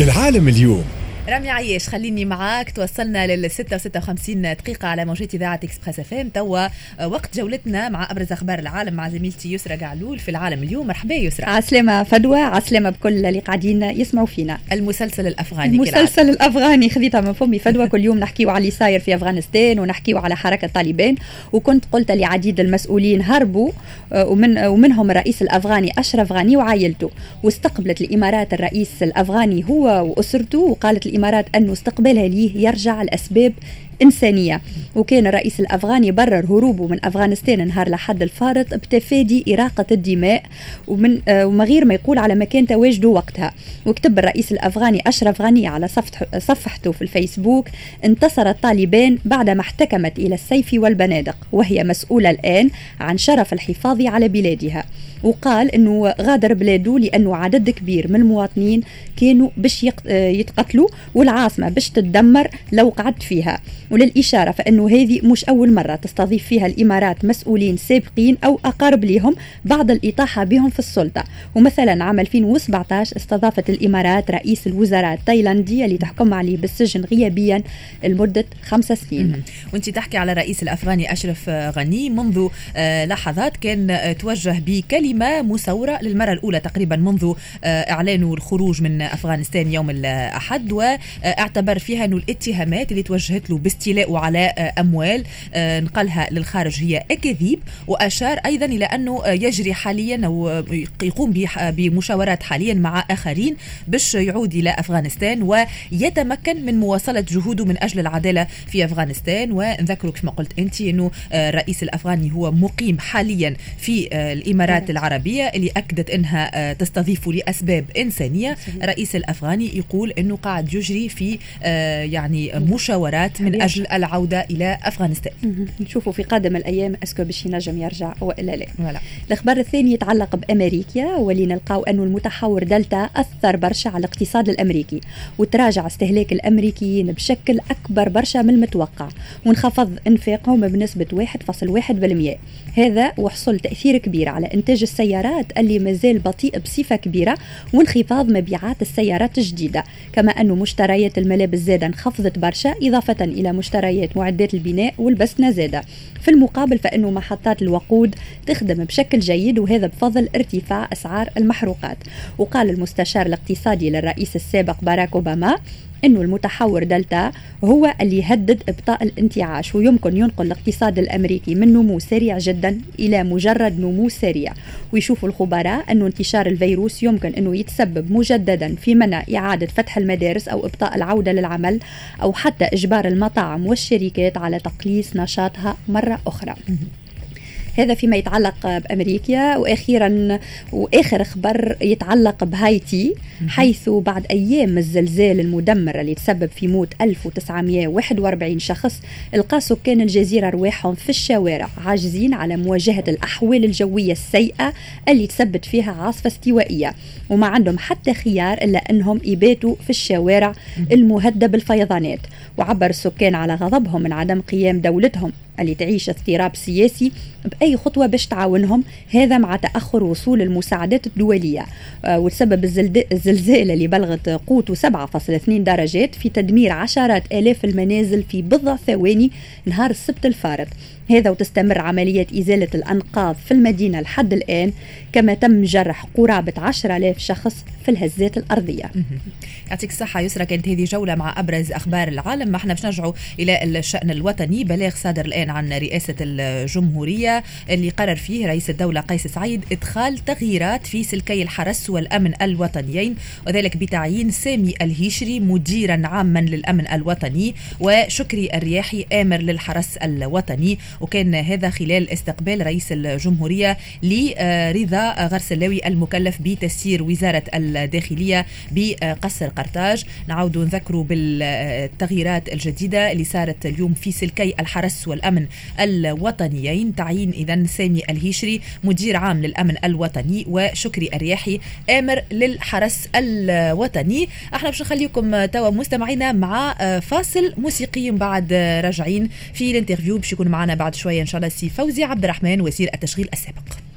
العالم اليوم. رامي عياش خليني معاك. توصلنا لل 6 56 دقيقة على موجات إذاعة إكسبريس إف إم. توا وقت جولتنا مع أبرز أخبار العالم مع زميلتي يسرى قعلول في العالم اليوم. مرحبا يسرى عسلامة فدوى عسلامة بكل اللي قاعدين يسمعوا فينا. المسلسل الأفغاني المسلسل الأفغاني خذيتها من فمي. فدوى كل يوم نحكيو على اللي صاير في أفغانستان ونحكيو على حركة طالبان. وكنت قلت لعديد المسؤولين هربوا آه، ومن آه، ومنهم الرئيس الأفغاني أشرف غاني وعائلته. واستقبلت الإمارات الرئيس الأفغاني هو وأسرته وقالت الإمارات أنه استقبالها ليه يرجع لأسباب إنسانية. وكان الرئيس الأفغاني برر هروبه من أفغانستان نهار لحد الفارط بتفادي إراقة الدماء ومن آه وما غير ما يقول على مكان تواجده وقتها. وكتب الرئيس الأفغاني أشرف غني على صفحته في الفيسبوك انتصر الطالبان بعدما احتكمت إلى السيف والبنادق وهي مسؤولة الآن عن شرف الحفاظ على بلادها. وقال إنه غادر بلاده لأنه عدد كبير من المواطنين كانوا باش آه، يتقتلوا والعاصمة باش تتدمر لو قعدت فيها. وللإشارة فإنه هذه مش أول مرة تستضيف فيها الإمارات مسؤولين سابقين أو أقارب لهم بعد الإطاحة بهم في السلطة. ومثلا عام 2017 استضافت الإمارات رئيس الوزراء التايلاندي اللي تحكم عليه بالسجن غيابيا لمدة خمس سنين. وانت تحكي على الرئيس الأفغاني أشرف غني. منذ آه، لحظات كان آه، توجه بكلمة مسورة للمرة الأولى تقريبا منذ آه، إعلانه الخروج من أفغانستان يوم الأحد. وإعتبر فيها أنه الاتهامات اللي توجهت له باستيلاء على أموال آه، نقلها للخارج هي أكاذيب وأشار أيضا إلى أنه آه، يجري حاليا أو يقوم بمشاورات حاليا مع آخرين باش يعود إلى أفغانستان ويتمكن من مواصلة جهوده من أجل العدالة في أفغانستان. ونذكرك كما قلت أنت أنه الرئيس الأفغاني هو مقيم حاليا في الإمارات العربية اللي أكدت أنها تستضيفه لأسباب إنسانية. الرئيس الأفغاني يقول أنه قاعد يجري في يعني مشاورات من أجل العودة إلى أفغانستان. نشوفوا في قادم الأيام أسكو باش ينجم يرجع وإلا لا. ولا. الأخبار الثاني يتعلق بأمريكا واللي نلقاو انه المتحور دلتا أثر برشا على الاقتصاد الأمريكي وتراجع استهلاك الأمريكيين بشكل أكبر برشا من المتوقع وانخفض إنفاقهم بنسبة 1.1% هذا وحصل تأثير كبير على إنتاج السيارات اللي مازال بطيء بصفة كبيرة وانخفاض مبيعات السيارات الجديدة. كما انه مشتريات الملابس زاده انخفضت برشا إضافة إلى مشتريات معدات البناء والبسنة زادة. في المقابل فإنه محطات الوقود تخدم بشكل جيد وهذا بفضل ارتفاع أسعار المحروقات. وقال المستشار الاقتصادي للرئيس السابق باراك أوباما إنه المتحور دلتا هو اللي يهدد إبطاء الانتعاش ويمكن ينقل الاقتصاد الأمريكي من نمو سريع جدا إلى مجرد نمو سريع. ويشوف الخبراء إنه انتشار الفيروس يمكن إنه يتسبب مجددا في منع إعادة فتح المدارس أو إبطاء العودة للعمل أو حتى إجبار المطاعم والشركات على تقليص نشاطها مرة أخرى. هذا فيما يتعلق بأمريكا وأخيرا وآخر خبر يتعلق بهايتي حيث بعد أيام الزلزال المدمر اللي تسبب في موت 1941 شخص إلقى سكان الجزيرة رواحهم في الشوارع عاجزين على مواجهة الأحوال الجوية السيئة اللي تسبب فيها عاصفة استوائية. وما عندهم حتى خيار إلا إنهم يباتوا في الشوارع المهددة بالفيضانات. وعبر السكان على غضبهم من عدم قيام دولتهم اللي تعيش اضطراب سياسي بأي خطوة باش تعاونهم. هذا مع تأخر وصول المساعدات الدولية. آه، وتسبب الزلزال اللي بلغت قوته 7.2 درجات في تدمير عشرات آلاف المنازل في بضع ثواني نهار السبت الفارط هذا وتستمر عملية إزالة الأنقاض في المدينة لحد الآن. كما تم جرح قرابة 10000 شخص في الهزات الأرضية. يعطيك الصحة. يسرى كانت هذه جولة مع أبرز أخبار العالم. ما إحنا باش نرجعوا إلى الشأن الوطني. بلاغ صادر الآن عن رئاسة الجمهورية اللي قرر فيه رئيس الدولة قيس سعيد إدخال تغييرات في سلكي الحرس والأمن الوطنيين وذلك بتعيين سامي الهيشري مديرا عاما للأمن الوطني وشكري الرياحي آمر للحرس الوطني. وكان هذا خلال استقبال رئيس الجمهورية لرضا غرسلاوي المكلف بتسيير وزارة الداخلية بقصر قرطاج. نعود نذكروا بالتغييرات الجديدة اللي صارت اليوم في سلكي الحرس والأمن الوطنيين. تعيين إذا سامي الهيشري مدير عام للأمن الوطني. وشكري الرياحي آمر للحرس الوطني. أحنا باش نخليكم توا مستمعينا مع فاصل موسيقي بعد راجعين في ال interview. باش يكون معنا بعد شوية إن شاء الله سي فوزي عبد الرحمن وزير التشغيل السابق.